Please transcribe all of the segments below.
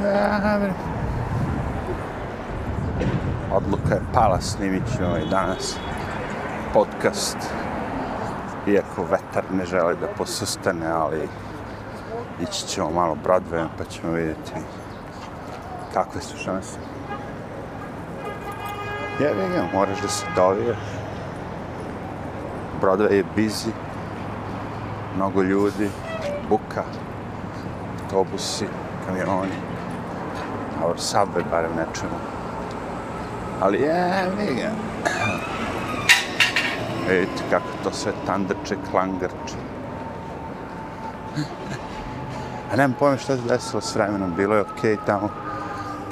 Dobro. Odluka je pala, snimit ću ovaj danas podcast. Iako vetar ne želi da posustane, ali ići ćemo malo Broadwayom pa ćemo vidjeti kakve su šanse. Jevi ga, moraš da se doviješ. Broadway je busy, mnogo ljudi, buka, autobusi, kamioni, Or sabe barem ne čujemo. Ali jevi ga. Vidite kako to sve tandrče, klangrče. A nemam pojma šta se desilo s vremenom, bilo je okej okay tamo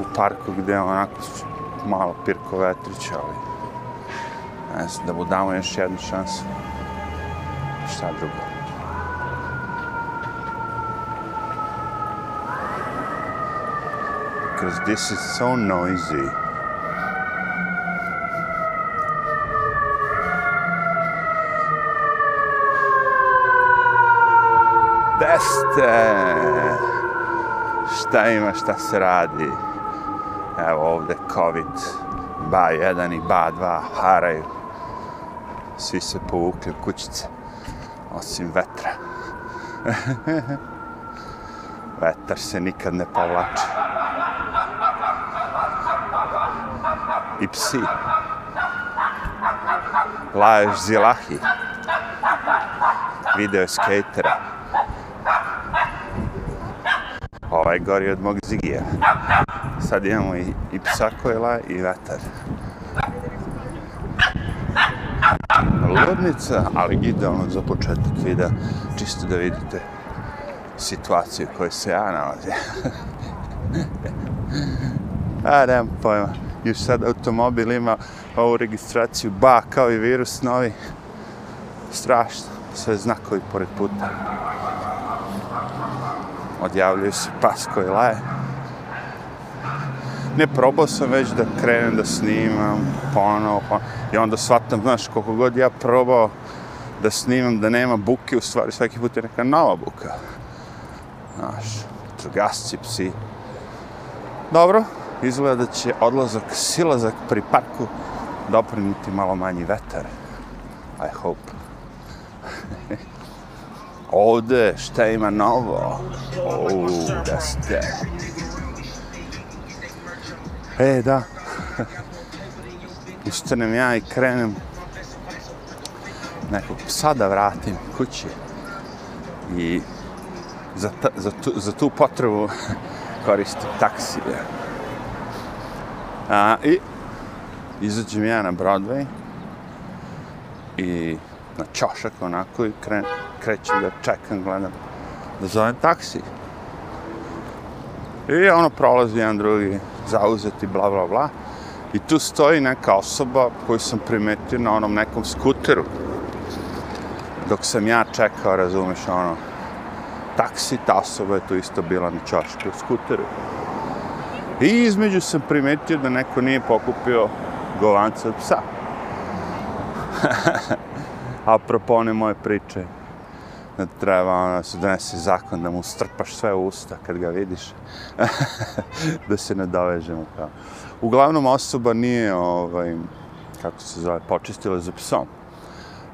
u parku gdje onako malo pirko vetrić, ali ne znam, da mu damo još jednu šansu. Šta drugo? Because this is so noisy. Beste! Eh, šta ima, šta se radi? Evo ovde COVID, ba 1 i ba 2 haraju. Svi se povukli u kućice, osim vetra. Vetar se nikad ne povlači. I psi. Laješ zilahi. Video skatera. Ovaj gori od mog zigija. Sad imamo i, i psa koje laje i vetar. Ludnica, ali idealno za početak videa, čisto da vidite situaciju u kojoj se ja nalazim. A, nemam pojma. Još sad automobil ima ovu registraciju ba kao i virus novi. Strašno. Sve znakovi pored puta. Odjavljaju se pas koji laje. Ne, probao sam već da krenem da snimam ponovo, ponovo. I onda shvatam, znaš, koliko god ja probao da snimam, da nema buke, u stvari svaki put je neka nova buka. Znaš, trugasci, psi. Dobro, izgleda da će odlazak, silazak pri parku dopriniti malo manji vetar. I hope. Ovde, šta ima novo? Oh, da ste. E, da. Ustanem ja i krenem nekog psa da vratim kući. I za, ta, za, tu, za tu potrebu koristim taksije. A, I izađem ja na Broadway i na čošak onako i kre, krećem da čekam, gledam da zovem taksi. I ono prolazi jedan drugi zauzeti, bla, bla, bla. I tu stoji neka osoba koju sam primetio na onom nekom skuteru. Dok sam ja čekao, razumeš, ono, taksi, ta osoba je tu isto bila na čašku u skuteru. I između sam primetio da neko nije pokupio govance od psa. Apropo one moje priče, da treba ono, se donese zakon da mu strpaš sve u usta kad ga vidiš, da se ne dovežemo kao. Uglavnom osoba nije, ovaj, kako se zove, počistila za psom.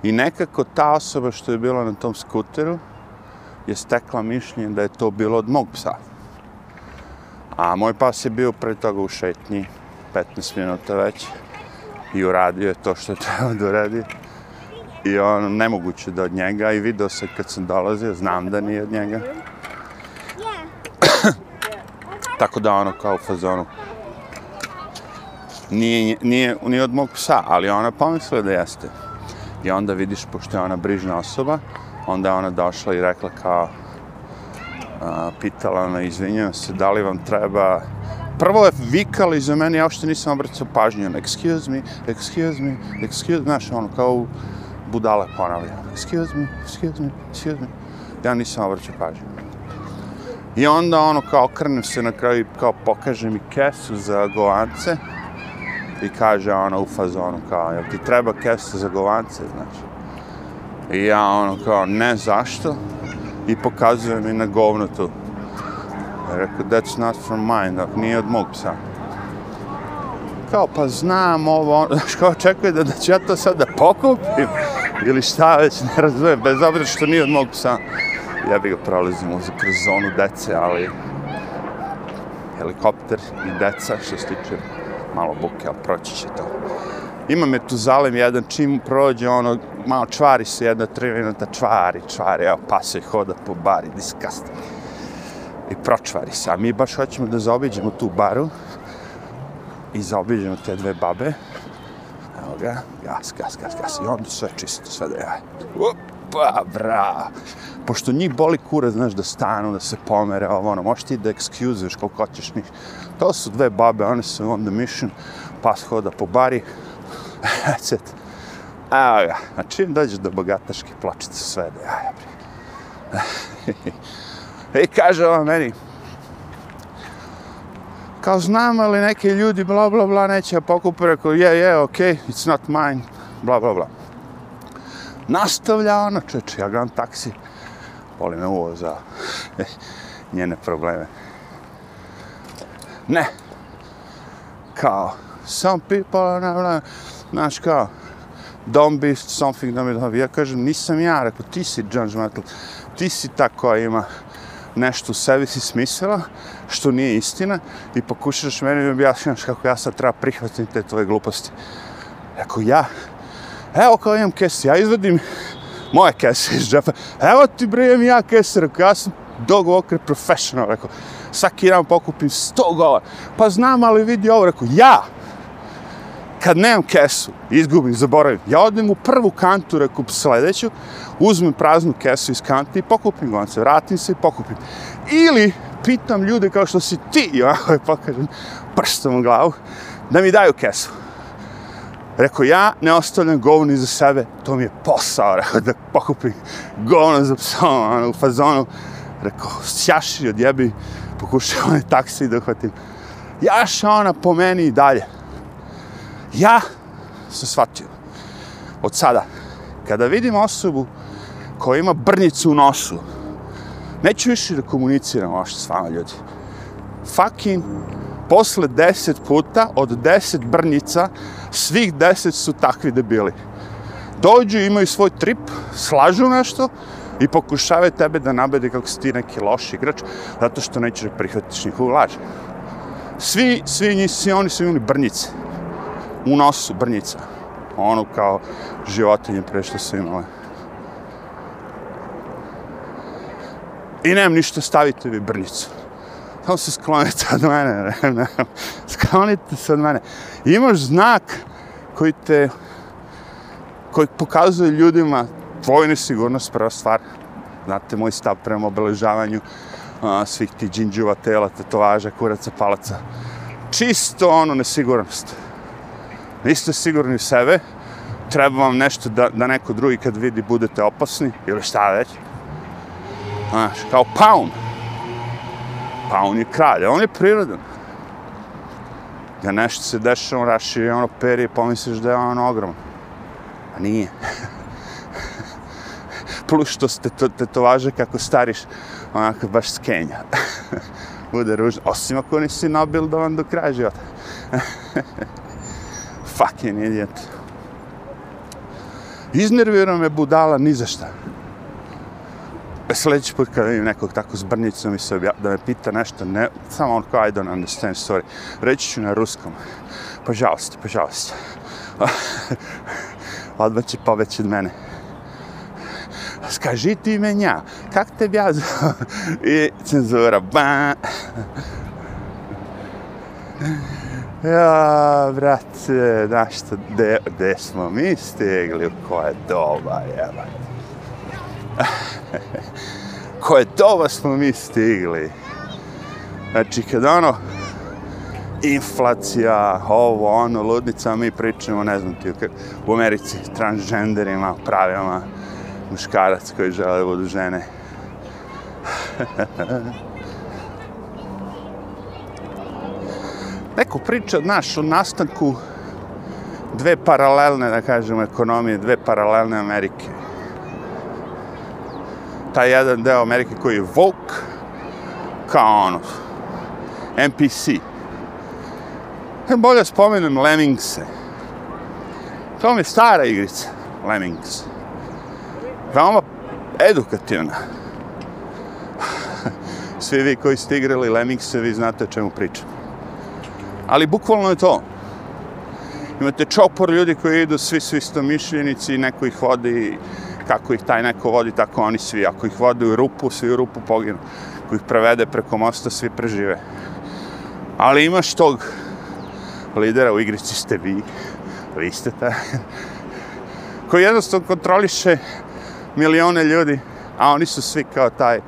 I nekako ta osoba što je bila na tom skuteru je stekla mišljenje da je to bilo od mog psa. A moj pas je bio pre toga u šetnji, 15 minuta već, i uradio je to što je trebao da uradi. I on, nemoguće da od njega, i video se kad sam dolazio, znam da nije od njega. Tako da ono kao u fazonu, nije, nije, nije od mog psa, ali ona pomisla da jeste. I onda vidiš, pošto je ona brižna osoba, onda je ona došla i rekla kao, a, pitala ona, izvinjam se, da li vam treba... Prvo je vikala iza mene, ja uopšte nisam obracao pažnju, excuse me, excuse me, excuse me, znaš, ono, kao budale ponavlja, excuse me, excuse me, excuse me, ja nisam obracao pažnju. I onda ono kao krnem se na kraju kao pokaže mi kesu za govance i kaže ona u fazonu kao jel ti treba kesa za govance, znači. I ja ono kao ne zašto i pokazuje mi na govno tu. Rekao, that's not from mine, dok nije od mog psa. Kao, pa znam ovo, znaš, kao očekuje da, da ću ja to sad da pokupim, ili šta već, ne razumijem, bez obzira što nije od mog psa. Ja bih ga prolazim uz kroz zonu dece, ali helikopter i deca, što se tiče malo buke, ali proći će to. Ima me tu zalem jedan, čim prođe, ono, malo čvari se jedna, tri minuta, čvari, čvari, evo, pase hoda po bari, diskast. i pročvari se. A mi baš hoćemo da zaobiđemo tu baru i zaobiđemo te dve babe. Evo ga, gas, gas, gas, gas. I onda sve čisto, sve da je. Opa, bra. Pošto njih boli kura, znaš, da stanu, da se pomere, ovo, ono, možeš ti da excuse koliko hoćeš njih. To su dve babe, one su on the mission, pas hoda po bari. That's it. Evo ga, a čim dođeš do bogataške pločice, sve da ja, bre. I kaže on meni, kao znam, ali neki ljudi, bla, bla, bla, neće pokupu, rekao, je, je, okej, okay, it's not mine, bla, bla, bla. Nastavlja ona, čeče, ja gledam taksi, voli me uvo za njene probleme. Ne, kao, some people, ne, ne, znaš, kao, don't be something da mi dobi. Ja kažem, nisam ja, rekao, ti si judgmental, ti si ta koja ima nešto u sebi si smislila, što nije istina, i pokušaš meni da objasnjaš kako ja sad treba prihvatiti te tvoje gluposti. Rekao, ja, evo kao imam kese, ja izvadim moje kese iz džepa, evo ti bre, ja kese, rekao, ja sam dog walker professional, rekao, svaki dan pokupim 100 gola, pa znam, ali vidi ovo, rekao, ja, kad nemam kesu, izgubim, zaboravim, ja odem u prvu kantu, reku sledeću, uzmem praznu kesu iz kante i pokupim gonce, vratim se i pokupim. Ili pitam ljude kao što si ti, i onako je pokažem prstom u glavu, da mi daju kesu. Rekao, ja ne ostavljam govno iza sebe, to mi je posao, rekao, da pokupim govno za psom, ono, u fazonu. Rekao, sjaši, odjebi, pokušao onaj taksi da uhvatim. Jaša ona po meni i dalje. Ja sam shvatio, od sada, kada vidim osobu koja ima brnjicu u nosu, neću više da komuniciram ošto s vama ljudi. Fucking, posle deset puta, od deset brnjica, svih deset su takvi debili. Dođu, imaju svoj trip, slažu nešto i pokušavaju tebe da nabede kako si ti neki loš igrač, zato što nećeš da prihvatiš njihovu laž. Svi, svi njih, svi oni su imali brnjice. U nosu brnjica. Ono kao životinje pre što su imale. I nemam ništa, stavite vi brnjicu. Samo se sklonite od mene. Ne, ne. Sklonite se od mene. Imaš znak koji te koji pokazuje ljudima tvoju nesigurnost prva stvar. Znate, moj stav prema obeležavanju a, svih ti džinđuva tela, tetovaža, kuraca, palaca. Čisto ono nesigurnost. Niste sigurni u sebe, treba vam nešto da, da neko drugi kad vidi budete opasni, ili šta već. Znaš, kao paun. Paun je kralj, on je prirodan. Da nešto se dešava, on raširi ono peri i pomisliš da je on ogroman. A nije. Plus što ste to, te to važe kako stariš, onako baš skenja. Bude ružno. Osim ako nisi nabildovan do kraja života. Fucking idiot. Iznervirao me budala ni za šta. E, sljedeći put kada vidim nekog tako s brnjicom i se da me pita nešto, ne, samo on kao I don't understand story. Reći ću na ruskom. Pa požalost, požalost. Pa Odmah će poveći od mene. Skaži ti menja, kak te ja I cenzura, ba. Ja, brate, znaš što, de, de smo mi stigli, ko koje doba, jebate koje doba smo mi stigli. Znači, kad ono, inflacija, ovo, ono, ludnica, mi pričamo, ne znam ti, u Americi, transgenderima, pravima, muškarac koji žele da budu žene. Neko priča, znaš, o nastanku dve paralelne, da kažemo, ekonomije, dve paralelne Amerike taj jedan deo Amerike koji je woke, kao ono, NPC. E, bolje spomenem Lemmingse. To mi je stara igrica, Lemmings. Veoma edukativna. Svi vi koji ste igrali Lemmingse, vi znate o čemu pričam. Ali bukvalno je to. Imate čopor ljudi koji idu svi su isto mišljenici, neko ih vodi kako ih taj neko vodi, tako oni svi. Ako ih vode u rupu, svi u rupu poginu. Ako ih prevede preko mosta, svi prežive. Ali imaš tog lidera u igrici ste vi, vi ste taj, koji jednostavno kontroliše milione ljudi, a oni su svi kao taj,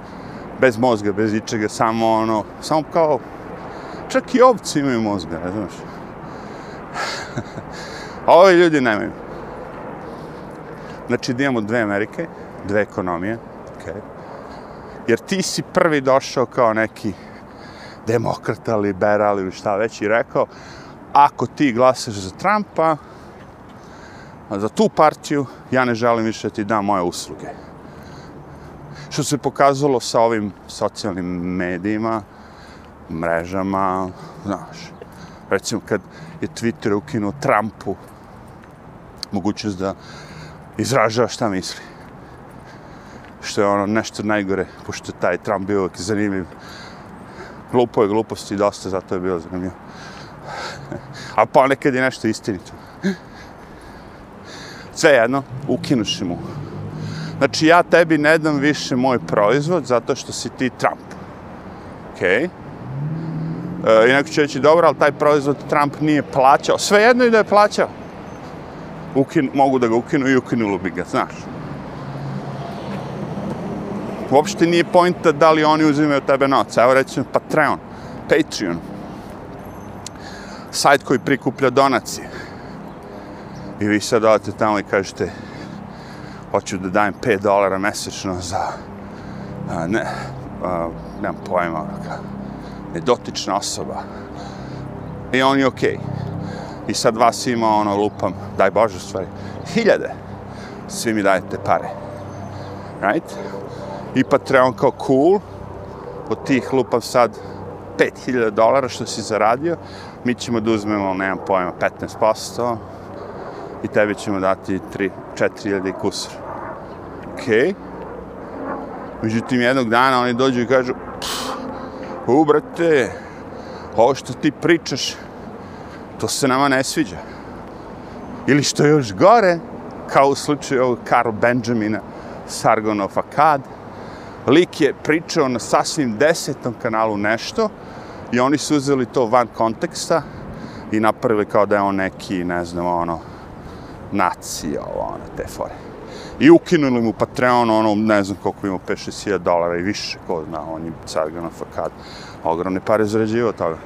bez mozga, bez ničega, samo ono, samo kao, čak i ovci imaju mozga, ne znaš. a ovi ljudi nemaju. Znači, da imamo dve Amerike, dve ekonomije, okay. jer ti si prvi došao kao neki demokrata, liberal ili šta već i rekao, ako ti glasaš za Trumpa, za tu partiju, ja ne želim više ti dam moje usluge. Što se pokazalo sa ovim socijalnim medijima, mrežama, znaš, recimo kad je Twitter ukinuo Trumpu mogućnost da izražava šta misli. Što je ono nešto najgore, pošto taj Trump bio uvijek zanimljiv. Glupo je gluposti dosta, zato je bilo zanimljivo. A pa ponekad je nešto istinito. Sve jedno, ukinuši mu. Znači, ja tebi ne dam više moj proizvod zato što si ti Trump. Okej. Okay. E, I neko će reći, dobro, ali taj proizvod Trump nije plaćao. Sve jedno i da je plaćao. Ukin, mogu da ga ukinu i ukinulo bi ga, znaš. Uopšte nije pojnta da li oni uzimaju tebe novac. Evo recimo Patreon, Patreon sajt koji prikuplja donacije. I vi sad odete tamo i kažete hoću da dajem 5 dolara mesečno za a, ne, a, nemam pojma, ono kako nedotična osoba. I on je okej. Okay. I sad vas ima ono lupam, daj Bože stvari, hiljade. Svi mi dajete pare. Right? I Patreon kao cool, od tih lupam sad 5000 dolara što si zaradio, mi ćemo da uzmemo, nemam pojma, 15% i tebi ćemo dati 3, 4000 kusur. Okej. Okay. Međutim, jednog dana oni dođu i kažu u, brate, ovo što ti pričaš, to se nama ne sviđa. Ili što je još gore, kao u slučaju ovog Karl Benjamina Sargonov Akkad, lik je pričao na sasvim desetom kanalu nešto, I oni su uzeli to van konteksta i napravili kao da je on neki, ne znam, ono, nacija, ovo, ono, te fore. I ukinuli mu Patreon, ono, ne znam koliko ima, 5-6 dolara i više, ko zna, on je carga na fakat, Ogromne pare zarađivao toga.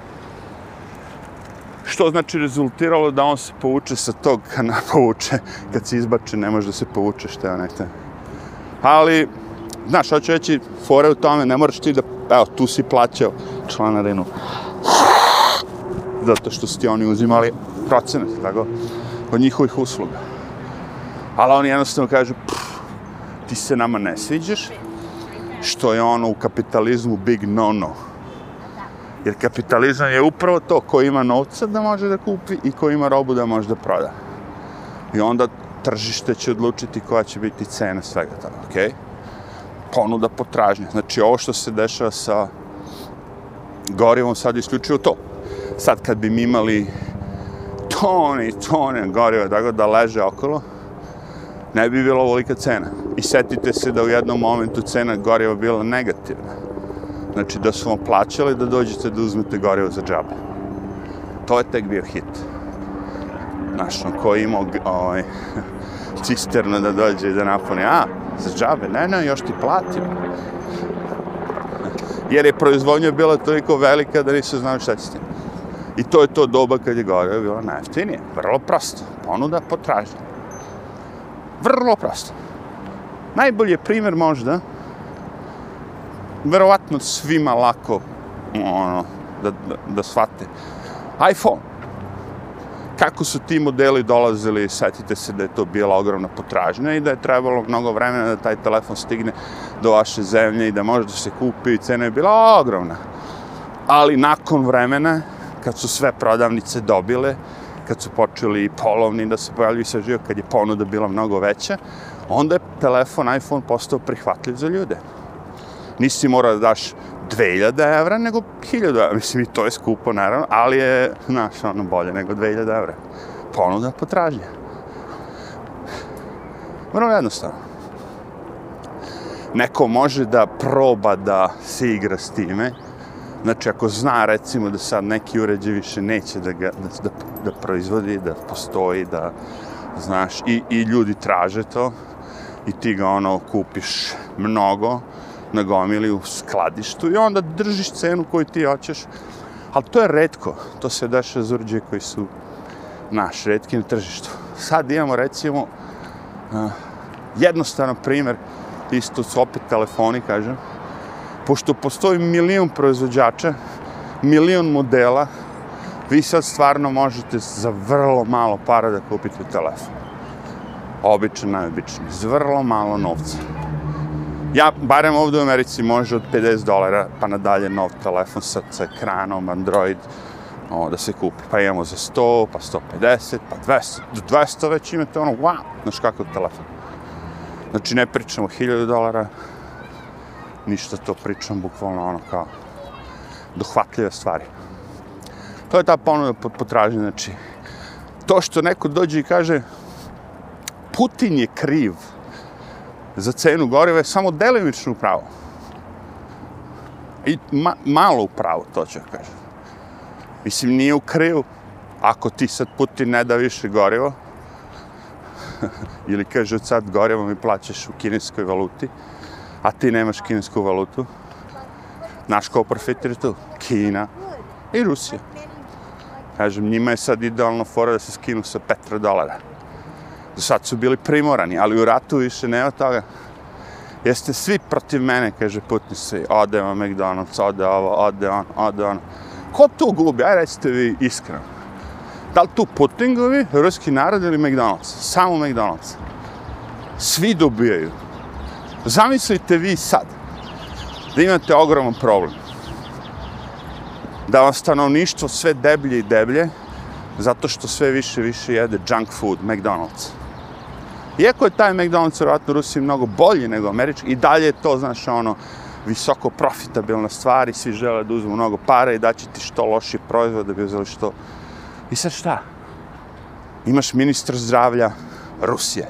Što znači rezultiralo da on se povuče sa tog kana povuče, kad se izbače, ne može da se povuče, što je onaj Ali, znaš, hoću reći, fore u tome, ne moraš ti da, evo, tu si plaćao, članarinu. Zato što su ti oni uzimali procenat, tako, od njihovih usluga. Ali oni jednostavno kažu, ti se nama ne sviđaš, što je ono u kapitalizmu big no-no. Jer kapitalizam je upravo to, ko ima novca da može da kupi i ko ima robu da može da proda. I onda tržište će odlučiti koja će biti cena svega toga, okej? Okay? Ponuda potražnja. Znači, ovo što se dešava sa gorivom sad isključio to. Sad kad bi mi imali tone i tone goriva tako da leže okolo, ne bi bilo ovolika cena. I setite se da u jednom momentu cena goriva bila negativna. Znači da su vam plaćali da dođete da uzmete gorivo za džabe. To je tek bio hit. Znaš, on koji imao ovaj, cisterno da dođe i da napune, a, za džabe, ne, ne, još ti platim jer je proizvodnja bila toliko velika da nisu znali šta će s tim. I to je to doba kad je gorivo bilo najeftinije. Vrlo prosto. Ponuda, potražnja. Vrlo prosto. Najbolji primjer možda, verovatno svima lako ono, da, da, da shvate. iPhone. Kako su ti modeli dolazili, setite se da je to bila ogromna potražnja i da je trebalo mnogo vremena da taj telefon stigne do vaše zemlje i da može da se kupi, cena je bila ogromna. Ali nakon vremena, kad su sve prodavnice dobile, kad su počeli polovni da se pojavljuju sa živo, kad je ponuda bila mnogo veća, onda je telefon iPhone postao prihvatljiv za ljude. Nisi mora da daš 2000 evra, nego 1000. Mislim, i to je skupo, naravno, ali je, znaš, ono, bolje nego 2000 evra. Ponuda, potražnja. Vrlo jednostavno. Neko može da proba da se igra s time, Znači, ako zna, recimo, da sad neki uređaj više neće da, ga, da, da, da proizvodi, da postoji, da, znaš, i, i ljudi traže to, i ti ga, ono, kupiš mnogo, na gomili u skladištu i onda držiš cenu koju ti hoćeš. Ali to je redko. To se deša za uređaje koji su naš redki na tržištu. Sad imamo, recimo, uh, jednostavan primjer, isto su opet telefoni, kažem, pošto postoji milion proizvođača, milion modela, vi sad stvarno možete za vrlo malo para da kupite telefon. Običan, najobičan, za vrlo malo novca. Ja, barem ovdje u Americi, može od 50 dolara pa nadalje nov telefon sa, sa ekranom, Android, o, da se kupi. Pa imamo za 100, pa 150, pa 200, Do 200 već imate ono, wow, znaš kakav telefon. Znači, ne pričamo 1000 dolara, ništa to pričam, bukvalno ono kao dohvatljive stvari. To je ta ponuda pod potražnje, znači to što neko dođe i kaže Putin je kriv za cenu goriva je samo delimično pravo. I ma, malo pravo, to ću kažem. Mislim, nije u krivu ako ti sad Putin ne da više gorivo, ili kaže od sad gorivo mi plaćaš u kineskoj valuti, a ti nemaš kinesku valutu, naš ko profitira tu? Kina i Rusija. Kažem, njima je sad idealno fora da se skinu sa petra dolara. Do sad su bili primorani, ali u ratu više nema toga. Jeste svi protiv mene, kaže Putin svi. Ode vam McDonald's, ode ovo, ode on, ode on. Ko tu gubi? Aj recite vi iskreno. Da li tu Putin gubi, ruski narod ili McDonald's? Samo McDonald's. Svi dobijaju. Zamislite vi sad da imate ogroman problem. Da vam stanovništvo sve deblje i deblje zato što sve više više jede junk food, McDonald's. Iako je taj McDonald's vjerojatno u Rusiji mnogo bolji nego američki, i dalje je to, znaš, ono, visoko profitabilna stvar i svi žele da uzmu mnogo para i da će ti što loši proizvod da bi uzeli što... I sad šta? Imaš ministra zdravlja Rusije.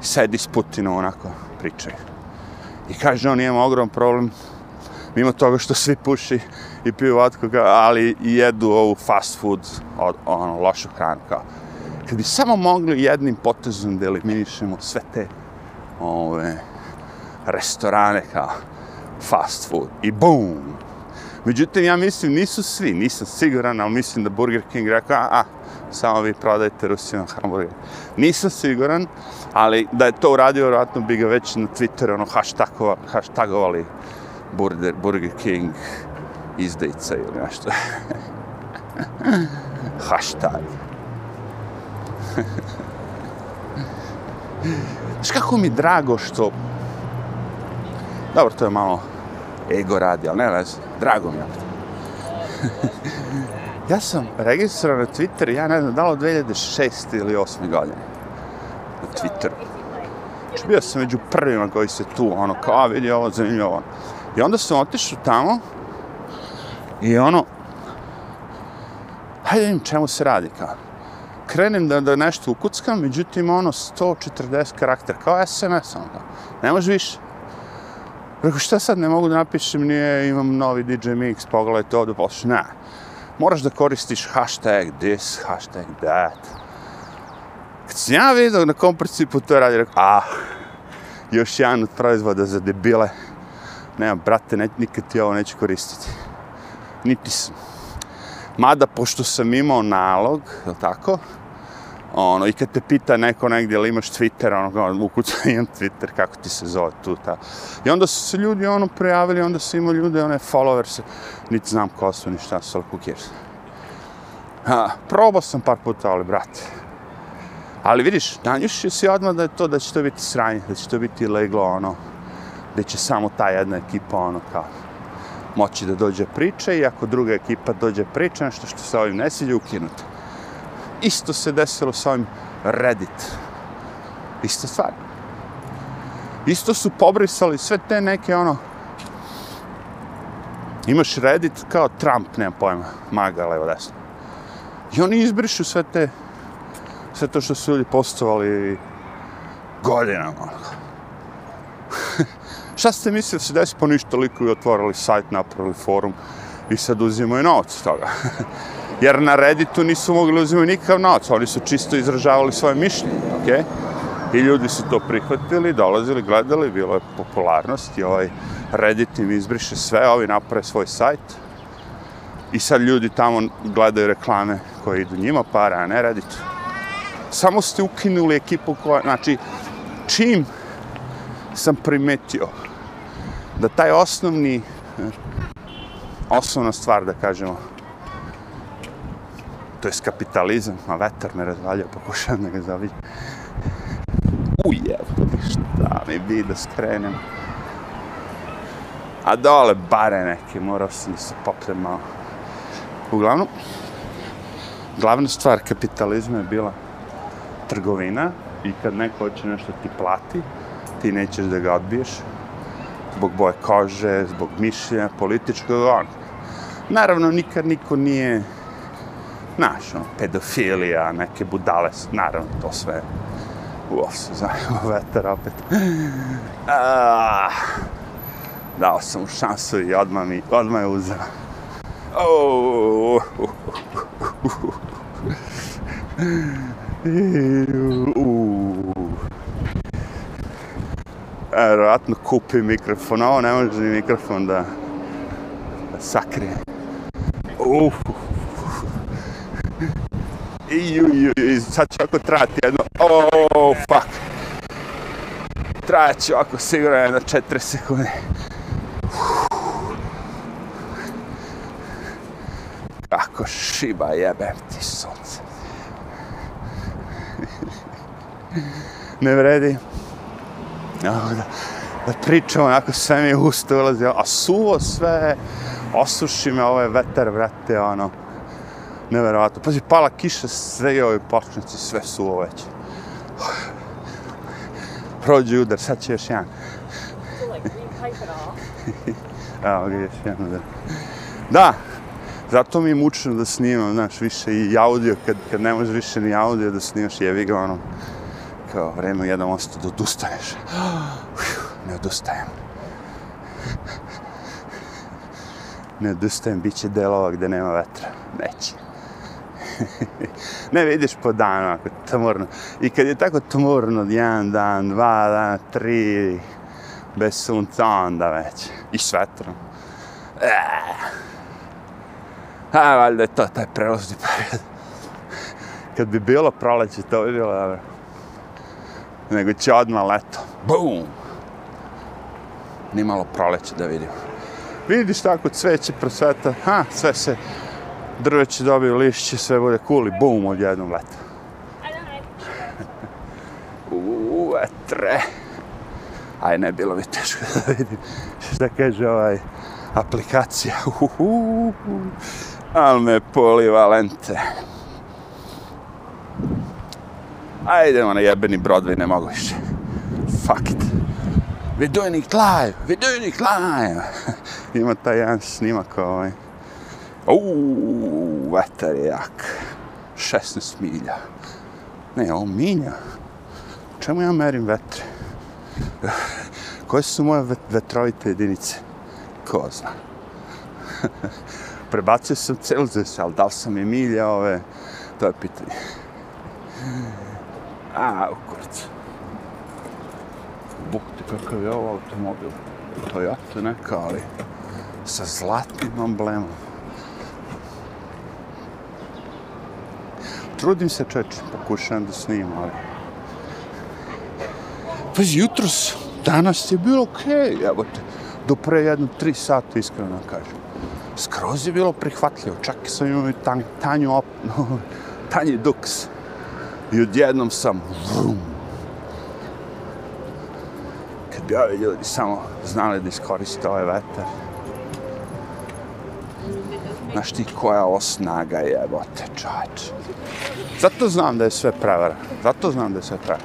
Sedi s Putinom onako, pričaju. I kaže on, imamo ogrom problem, mimo toga što svi puši i piju vodku, ali i jedu ovu fast food, ono, lošu hranu, kao. Kad bi samo mogli jednim potezom da eliminišemo sve te ove, restorane kao fast food i boom. Međutim, ja mislim, nisu svi, nisam siguran, ali mislim da Burger King rekao, a, a samo vi prodajte Rusima hamburger. Nisam siguran, ali da je to uradio, vjerojatno bi ga već na Twitteru ono, hashtagovali, hashtagovali Burger, Burger King izdejica ili nešto. Hashtag. Znaš kako mi drago što... Dobro, to je malo ego radi, ali ne vez, drago mi je. ja sam registrovan na Twitter, ja ne znam, dalo 2006. ili 2008. godine. Na Twitteru. Znači, bio sam među prvima koji se tu, ono, kao, a vidi ovo, zanimljivo. I onda sam otišao tamo i ono, hajde vidim čemu se radi, kao. Krenem da, da nešto ukuckam, međutim, ono, 140 karakter, kao SMS, ono, kao. Ne može više. Rekao, šta sad, ne mogu da napišem, nije, imam novi DJ Mix, pogledajte ovdje, poslušaj, pa ne. Moraš da koristiš hashtag this, hashtag that. Kad sam ja vidio na kom principu to radi, rekao, ah, još jedan od proizvoda za debile. Nemam, brate, ne, nikad ti ovo neću koristiti. Niti sam. Mada, pošto sam imao nalog, je tako, ono, i kad te pita neko negdje ili imaš Twitter, ono, kao, ukuca imam Twitter, kako ti se zove tu, ta. I onda su se ljudi, ono, prijavili, onda su imali ljude, one, followers, niti znam ko su, ni šta su, ali who. Ha, probao sam par puta, ali, brate. Ali vidiš, nanjušio si odmah da je to, da će to biti sranje, da će to biti leglo, ono, gde će samo ta jedna ekipa ono kao moći da dođe priče i ako druga ekipa dođe priče, nešto što se ovim ne sviđa, ukinuti. Isto se desilo sa ovim Reddit. Ista stvar. Isto su pobrisali sve te neke ono imaš Reddit kao Trump, nema pojma, maga levo desno. I oni izbrišu sve te sve to što su ljudi postovali godinama. Šta ste mislili da se desi po ništa liku i otvorili sajt, napravili forum i sad uzimaju novac toga? Jer na Redditu nisu mogli uzimati nikakav novac, oni su čisto izražavali svoje mišljenje, okej? Okay? I ljudi su to prihvatili, dolazili, gledali, bilo je popularnost i ovaj Reddit im izbriše sve, ovi naprave svoj sajt. I sad ljudi tamo gledaju reklame koje idu njima para, a ne Redditu. Samo ste ukinuli ekipu koja, znači, čim sam primetio da taj osnovni, eh, osnovna stvar, da kažemo, to je kapitalizam, a vetar me razvalja, pokušavam da ga zavidim ujev, šta mi bi da skrenem. A dole bare neke, morao sam se popnem malo. Uglavnom, glavna stvar kapitalizma je bila trgovina i kad neko hoće nešto ti plati, ti nećeš da ga odbiješ zbog boje kože, zbog mišljenja, političkog, on. Naravno, nikad niko nije, znaš, ono, pedofilija, neke budale, naravno, to sve Uf, se zajemo vetar opet. Ah, dao sam mu šansu i odmah, mi, odmah je uzeo. Oh, uh, uh, Vjerojatno kupi mikrofon, ovo ne može ni mikrofon da, da sakrije. Uf, i, ju, i, sad će ovako trati jedno, oh, fuck. Trajat će ovako sigurno jedno četiri sekunde. Kako šiba jebem ti sunce. ne vredi. Da, da pričamo, onako sve mi je usta ulazi, a suvo sve, osuši me ovaj vetar, vrate, ono neverovatno. Pazi, pala kiša, sve je ove pašnici, sve su oveće. Prođe udar, sad će još jedan. Evo ga, još jedan udar. Da, zato mi je mučno da snimam, znaš, više i audio, kad, kad ne možeš više ni audio da snimaš, jevi ga ono, kao vreme jednom osto da odustaneš. Ne odustajem. Ne odustajem, bit će delova gde nema vetra. Neće ne vidiš po danu, ako je tmurno. I kad je tako tmurno, jedan dan, dva dana, tri, bez sunca, onda već. I s vetrom. Eh. A, valjda je to taj prelozni period. Kad bi bilo proleće, to bi bilo dobro. Nego će odmah leto. Bum! Nimalo proleće da vidimo. Vidiš tako cveće prosveta, ha, sve se drveće dobiju lišće, sve bude cool i bum, odjednom leta. Uuu, vetre. Aj, ne, bilo mi teško da vidim šta kaže ovaj aplikacija. Uhuhu. Al me polivalente. Ajdemo na jebeni Broadway, ne mogu više. Fuck it. We're doing it live, we're doing it live. Ima taj jedan snimak ovaj. Uuu, vetar je jak. 16 milja. Ne, on minja. Čemu ja merim vetre? Koje su moje vetrovite jedinice? Ko zna. Prebacio sam Celsius, ali da li sam je milja ove, to je pitanje. A, u kurcu. Bog ti kakav je ovo automobil. Toyota neka, ali sa zlatnim emblemom. Trudim se čeče, pokušavam da snimam, ali... Pa jutros, danas je bilo okej, okay, evo te, do pre jedno tri sata, iskreno kažem. Skroz je bilo prihvatljivo, čak i sam imao tan, tanju op, tanji duks. I odjednom sam, vrum. Kad bi ovi ljudi samo znali da iskoriste ovaj vetar. Znaš ti koja osnaga je, jebote, čač. Zato znam da je sve prevara. Zato znam da je sve prevara.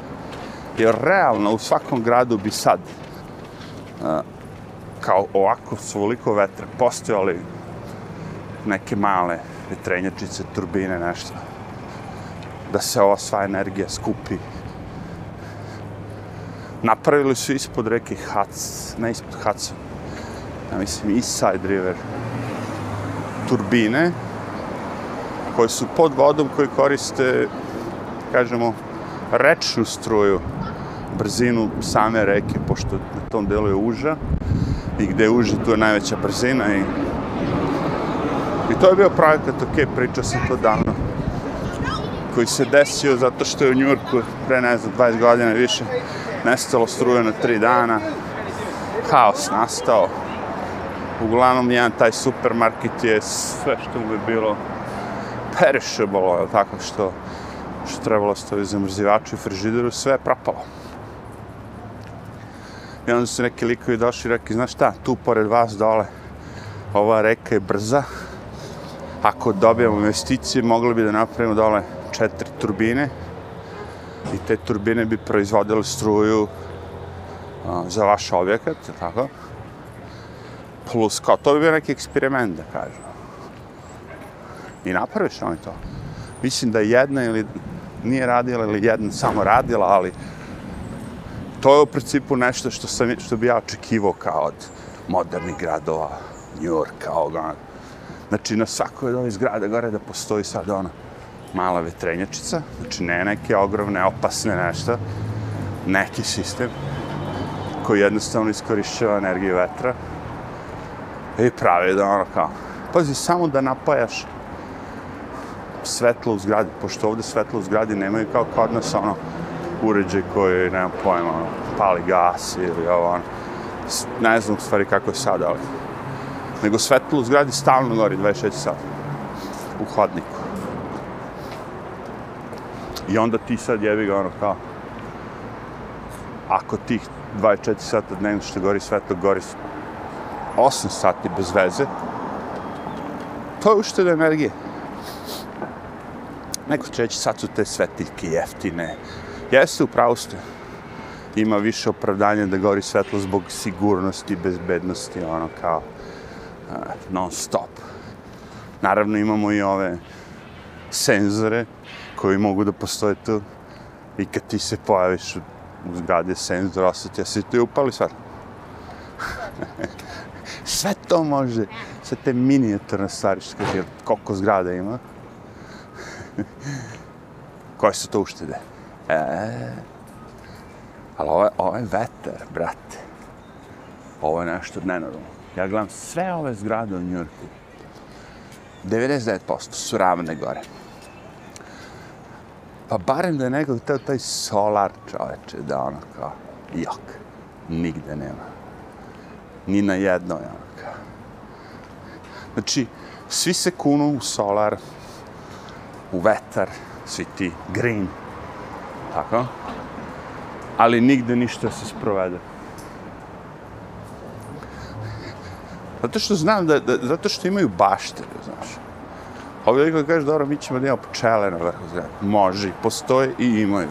Jer realno u svakom gradu bi sad uh, kao ovako svoliko vetra postojali neke male vetrenjačice, turbine, nešto. Da se ova sva energija skupi. Napravili su ispod reke Hac, ne ispod Haca, ja mislim East Side River, turbine koje su pod vodom koji koriste, kažemo, rečnu struju, brzinu same reke, pošto na tom delu je uža i gde je uža, tu je najveća brzina i I to je bio projekat, ok, pričao sam to davno, koji se desio zato što je u Njurku pre, ne znam, 20 godina više nestalo struje na 3 dana, haos nastao. Uglavnom, jedan taj supermarket je sve što mu je bilo perishable, tako što što trebalo stoji zamrzivaču i frižideru, sve je propalo. I onda su neki likovi došli i rekli, znaš šta, tu pored vas dole, ova reka je brza, ako dobijemo investicije, mogli bi da napravimo dole četiri turbine i te turbine bi proizvodile struju a, za vaš objekat, tako? Plus, kao, to bi bio neki eksperiment, da kažem. I napraviš oni to. Mislim da jedna ili nije radila ili jedna samo radila, ali to je u principu nešto što, sam, što bi ja očekivao kao od modernih gradova, New Yorka, ovoga, Znači, na svakoj od ovih zgrada gore da postoji sad ona mala vetrenjačica, znači ne neke ogromne, opasne nešto, neki sistem koji jednostavno iskorišćava energiju vetra i prave da ono kao, pazi, samo da napajaš svetlo u zgradi, pošto ovde svetlo u zgradi nemaju kao kod nas ono uređaj koji, nema pojma, ono, pali gas ili ovo, ono, ne znam u stvari kako je sad, ali nego svetlo u zgradi stalno gori 26 sata u hodniku. I onda ti sad jebi ga ono kao ako tih 24 sata dnevno što gori svetlo gori 8 sati bez veze to je ušteda energije. Neko će reći sad su te svetiljke jeftine. Jeste upravo ste. Ima više opravdanja da gori svetlo zbog sigurnosti, bezbednosti, ono kao non stop. Naravno imamo i ove senzore koji mogu da postoje tu i kad ti se pojaviš u zgradi senzor osjeti, ja si tu upali svetlo. sve to može, sve te minijaturne stvari što kaže, koliko zgrada ima. Koje su to uštede? E, ali ovo je, ovo ovaj je veter, brate. Ovo je nešto nenormalno. Ja gledam sve ove zgrade u Njurku. 99% su ravne gore. Pa barem da je nekog teo taj solar čoveče, da ono kao, jok, nigde nema. Ni na jednoj. Znači, svi se kunu u solar, u vetar, svi ti green, tako? Ali nigde ništa se sprovede. Zato što znam da, da zato što imaju bašte, znaš. Ovi ljudi kažu, dobro, mi ćemo da imamo pčele na vrhu zemlje. Može, postoje i imaju.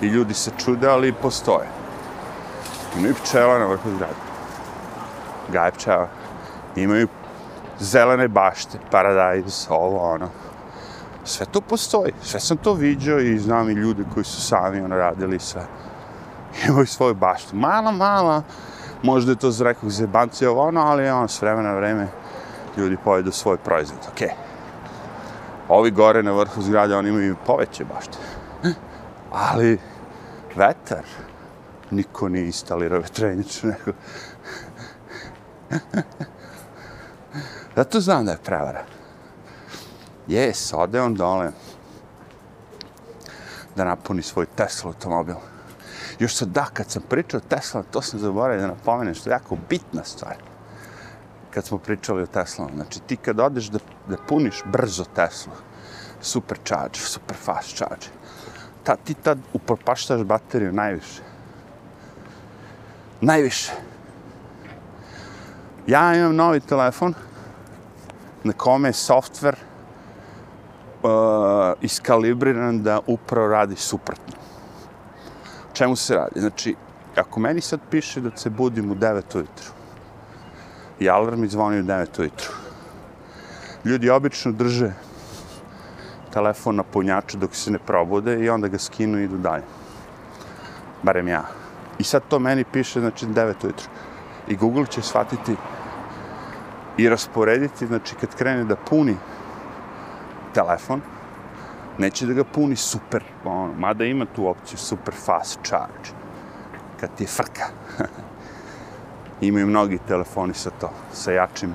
I ljudi se čude, ali i postoje. Imaju pčela na vrhu zgrade. Gaje. Imaju zelene bašte, paradajz, ovo, ono. Sve to postoji. Sve sam to vidio i znam i ljudi koji su sami ono radili sve. Imaju svoju baštu. Mala, mala, možda je to za nekog zebancija ovo ono, ali ono, s vremena na vreme ljudi pojedu svoj proizvod, okej. Okay. Ovi gore na vrhu zgrade, oni imaju poveće bašte. Ali, vetar, niko nije instalirao vetrenjač, nego... Zato znam da je prevara. Jes, ode on dole da napuni svoj Tesla automobil. Još sad da, kad sam pričao o Tesla, to sam zaboravio da napomenem, što je jako bitna stvar. Kad smo pričali o Tesla, znači ti kad odeš da, da puniš brzo Tesla, super charge, super fast charge, ta, ti tad upropaštaš bateriju najviše. Najviše. Ja imam novi telefon na kome je softver uh, iskalibriran da upravo radi suprotno. Čemu se radi? Znači, ako meni sad piše da se budim u 9 ujutru i alarm mi zvoni u 9 ujutru, ljudi obično drže telefon na punjaču dok se ne probude i onda ga skinu i idu dalje. Barem ja. I sad to meni piše, znači, 9 ujutru. I Google će shvatiti i rasporediti, znači, kad krene da puni telefon, neće da ga puni super, ono, mada ima tu opciju super fast charge, kad ti je frka. Imaju mnogi telefoni sa to, sa jačim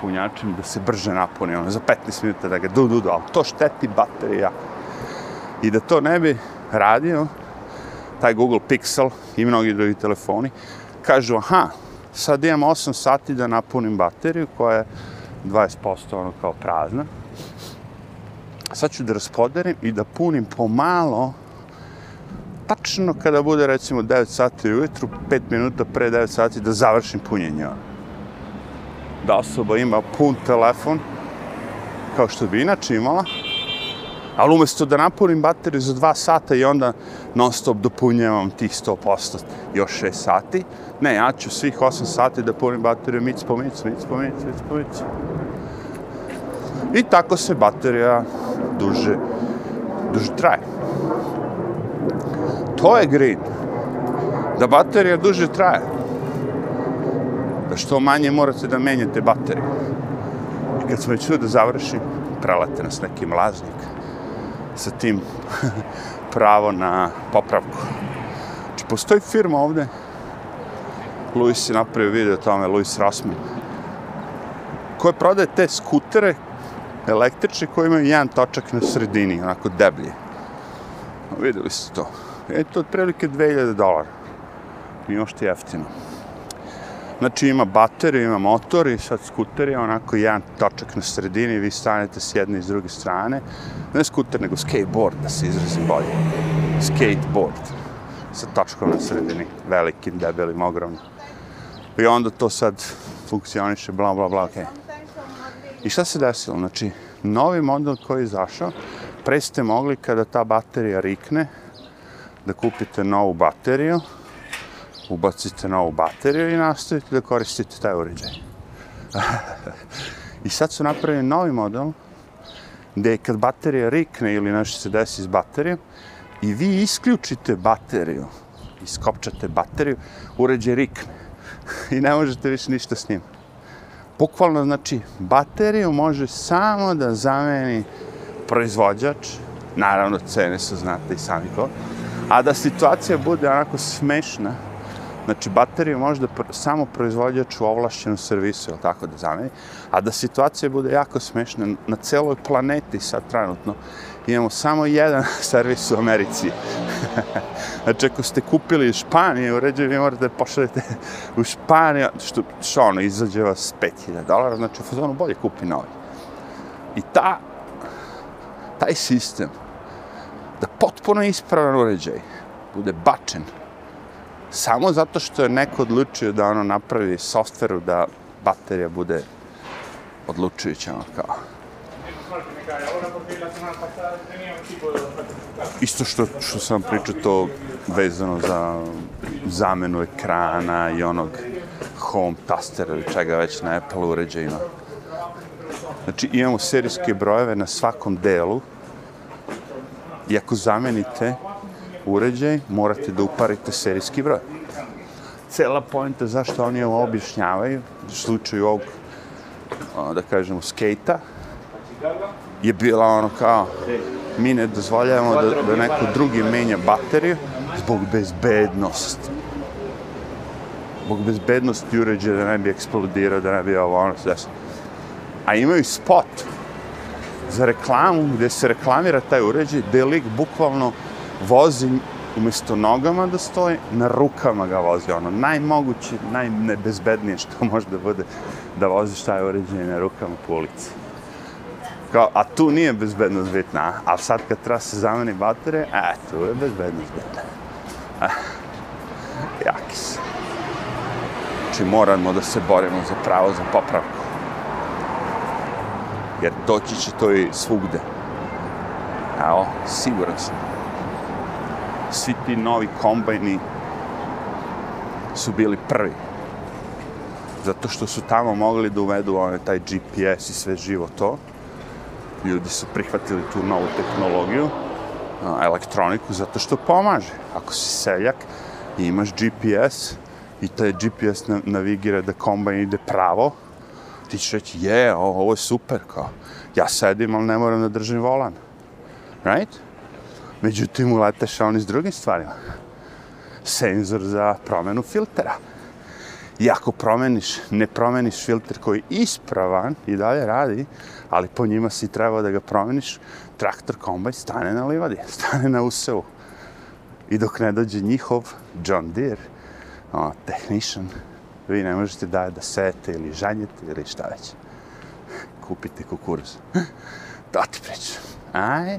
punjačem, da se brže napuni, ono, za 15 minuta da ga du, du, du, ali to šteti baterija. I da to ne bi radio, taj Google Pixel i mnogi drugi telefoni, kažu, aha, sad imam 8 sati da napunim bateriju koja je 20% ono kao prazna. Sad ću da raspoderim i da punim pomalo, tačno kada bude recimo 9 sati ujutru, 5 minuta pre 9 sati da završim punjenje. Ono. Da osoba ima pun telefon, kao što bi inače imala, ali umjesto da napunim bateriju za 2 sata i onda non stop dopunjavam tih 100% još 6 sati, ne, ja ću svih 8 sati da punim bateriju mic po mic, mic po mic, mic po mic. I tako se baterija duže, duže traje. To je grid. Da baterija duže traje. Da što manje morate da menjate bateriju. I kad smo već da završi, prelate nas neki mlaznik sa tim pravo na popravku. Znači, postoji firma ovde, Luis je napravio video tamo, Luis Rasmi, koje prodaje te skutere električne koji imaju jedan točak na sredini, onako deblje. Videli ste to. E, to otprilike 2000 dolara. I još ti jeftino. Znači ima bateriju, ima motor i sad skuter je onako jedan točak na sredini, vi stanete s jedne i s druge strane. Ne skuter, nego skateboard, da se izrazim bolje. Skateboard. Sa točkom na sredini, velikim, debelim, ogromnim. I onda to sad funkcioniše, bla, bla, bla, okej. Okay. I šta se desilo? Znači, novi model koji je izašao, pre ste mogli kada ta baterija rikne, da kupite novu bateriju, ubacite novu bateriju i nastavite da koristite taj uređaj. I sad su napravili novi model, gde kad baterija rikne ili nešto se desi s baterijom, i vi isključite bateriju, iskopčate bateriju, uređaj rikne. I ne možete više ništa s njim. Bukvalno, znači, bateriju može samo da zameni proizvođač, naravno, cene su, znate i sami ko, a da situacija bude onako smešna, znači, bateriju može da pr samo proizvođač u ovlašćenom servisu, ili tako da zameni, a da situacija bude jako smešna na celoj planeti sad trenutno, imamo samo jedan servis u Americi. znači, ako ste kupili iz Španije, uređaj, vi morate da pošaljete u Španiju, što, što ono, izađe vas 5000 dolara, znači, u fazonu bolje kupi novi. I ta, taj sistem, da potpuno ispravan uređaj, bude bačen, samo zato što je neko odlučio da ono napravi softveru da baterija bude odlučujuća, ono kao. Isto što, što sam pričao to vezano za zamenu ekrana i onog home tastera ili čega već na Apple uređajima. Znači imamo serijske brojeve na svakom delu i ako zamenite uređaj, morate da uparite serijski broj. Cela pojenta zašto oni ovo objašnjavaju, u slučaju ovog, da kažemo, skejta, je bila ono kao, mi ne dozvoljavamo da, da neko drugi menja bateriju zbog bezbednosti. Zbog bezbednosti uređaja da ne bi eksplodirao, da ne bi ovo ono sve. A imaju spot za reklamu gdje se reklamira taj uređaj, gdje lik bukvalno vozi umjesto nogama da stoji, na rukama ga vozi. Ono, najmoguće, najnebezbednije što može da bude da voziš taj uređaj na rukama po ulici. Kao, a tu nije bezbednost bitna, a sad kad treba se zameni baterije, e, tu je bezbednost bitna. Eh, ah, jaki se. Znači moramo da se borimo za pravo za popravku. Jer doći će to i svugde. Evo, siguran sam. Svi ti novi kombajni su bili prvi. Zato što su tamo mogli da uvedu one, taj GPS i sve živo to. Ljudi su prihvatili tu novu tehnologiju, elektroniku, zato što pomaže. Ako si seljak i imaš GPS i taj GPS navigira da kombajn ide pravo, ti ćeš reći, je, ovo je super, kao, ja sedim, ali ne moram da držim volan. Right? Međutim, uleteš oni s drugim stvarima. Senzor za promenu filtera. I ako promeniš, ne promeniš filter koji je ispravan i dalje radi, ali po njima si trebao da ga promeniš, traktor kombaj stane na livadi, stane na usevu. I dok ne dođe njihov John Deere, o, technician, vi ne možete da da sete ili žanjete ili šta već. Kupite kukuruz. Da ti pričam. Aj,